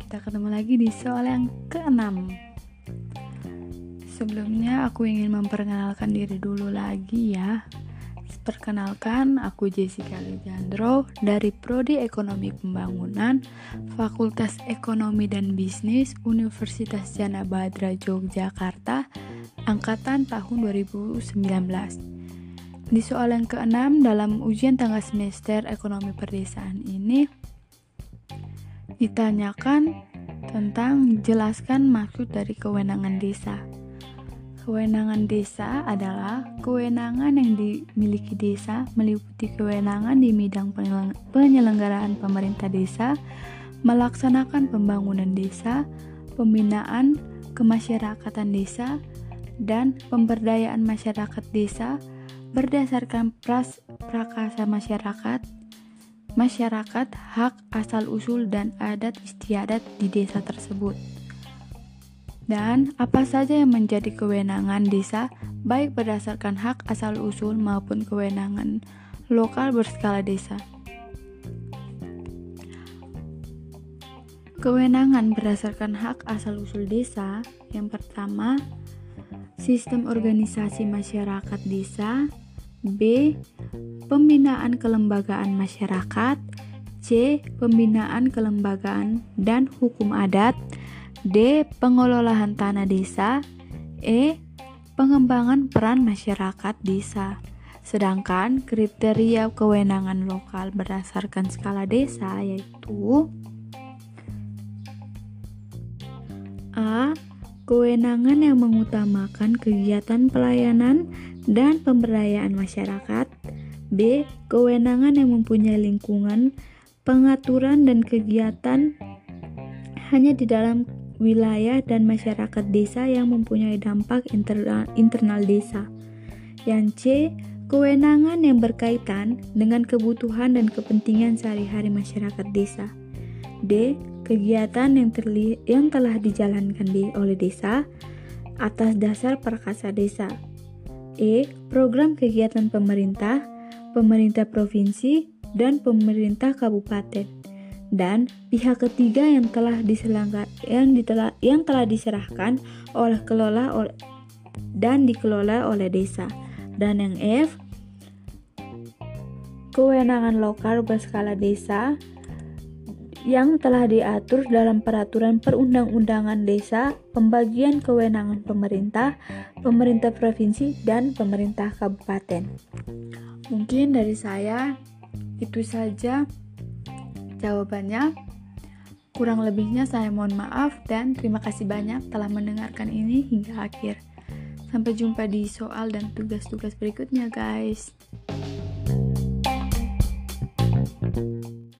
kita ketemu lagi di soal yang keenam. Sebelumnya aku ingin memperkenalkan diri dulu lagi ya. Perkenalkan, aku Jessica Alejandro dari Prodi Ekonomi Pembangunan, Fakultas Ekonomi dan Bisnis, Universitas Jana Badra Yogyakarta, angkatan tahun 2019. Di soal yang keenam dalam ujian tengah semester ekonomi perdesaan ini ditanyakan tentang jelaskan maksud dari kewenangan desa. Kewenangan desa adalah kewenangan yang dimiliki desa meliputi kewenangan di bidang penyelenggaraan pemerintah desa, melaksanakan pembangunan desa, pembinaan kemasyarakatan desa, dan pemberdayaan masyarakat desa berdasarkan pras prakasa masyarakat, masyarakat, hak asal-usul dan adat istiadat di desa tersebut dan apa saja yang menjadi kewenangan desa baik berdasarkan hak asal-usul maupun kewenangan lokal berskala desa. Kewenangan berdasarkan hak asal-usul desa yang pertama sistem organisasi masyarakat desa, B. Pembinaan kelembagaan masyarakat, C. Pembinaan kelembagaan dan hukum adat, D. Pengelolaan tanah desa E. Pengembangan peran masyarakat desa Sedangkan kriteria kewenangan lokal berdasarkan skala desa yaitu A. Kewenangan yang mengutamakan kegiatan pelayanan dan pemberdayaan masyarakat B. Kewenangan yang mempunyai lingkungan, pengaturan dan kegiatan hanya di dalam wilayah dan masyarakat desa yang mempunyai dampak internal, internal desa. Yang C, kewenangan yang berkaitan dengan kebutuhan dan kepentingan sehari-hari masyarakat desa. D, kegiatan yang, terli yang telah dijalankan di oleh desa atas dasar perkasa desa. E, program kegiatan pemerintah, pemerintah provinsi, dan pemerintah kabupaten dan pihak ketiga yang telah diselanggar yang yang telah diserahkan oleh kelola oleh, dan dikelola oleh desa. Dan yang F kewenangan lokal berskala desa yang telah diatur dalam peraturan perundang-undangan desa, pembagian kewenangan pemerintah, pemerintah provinsi, dan pemerintah kabupaten. Mungkin dari saya itu saja Jawabannya, kurang lebihnya saya mohon maaf dan terima kasih banyak telah mendengarkan ini hingga akhir. Sampai jumpa di soal dan tugas-tugas berikutnya, guys.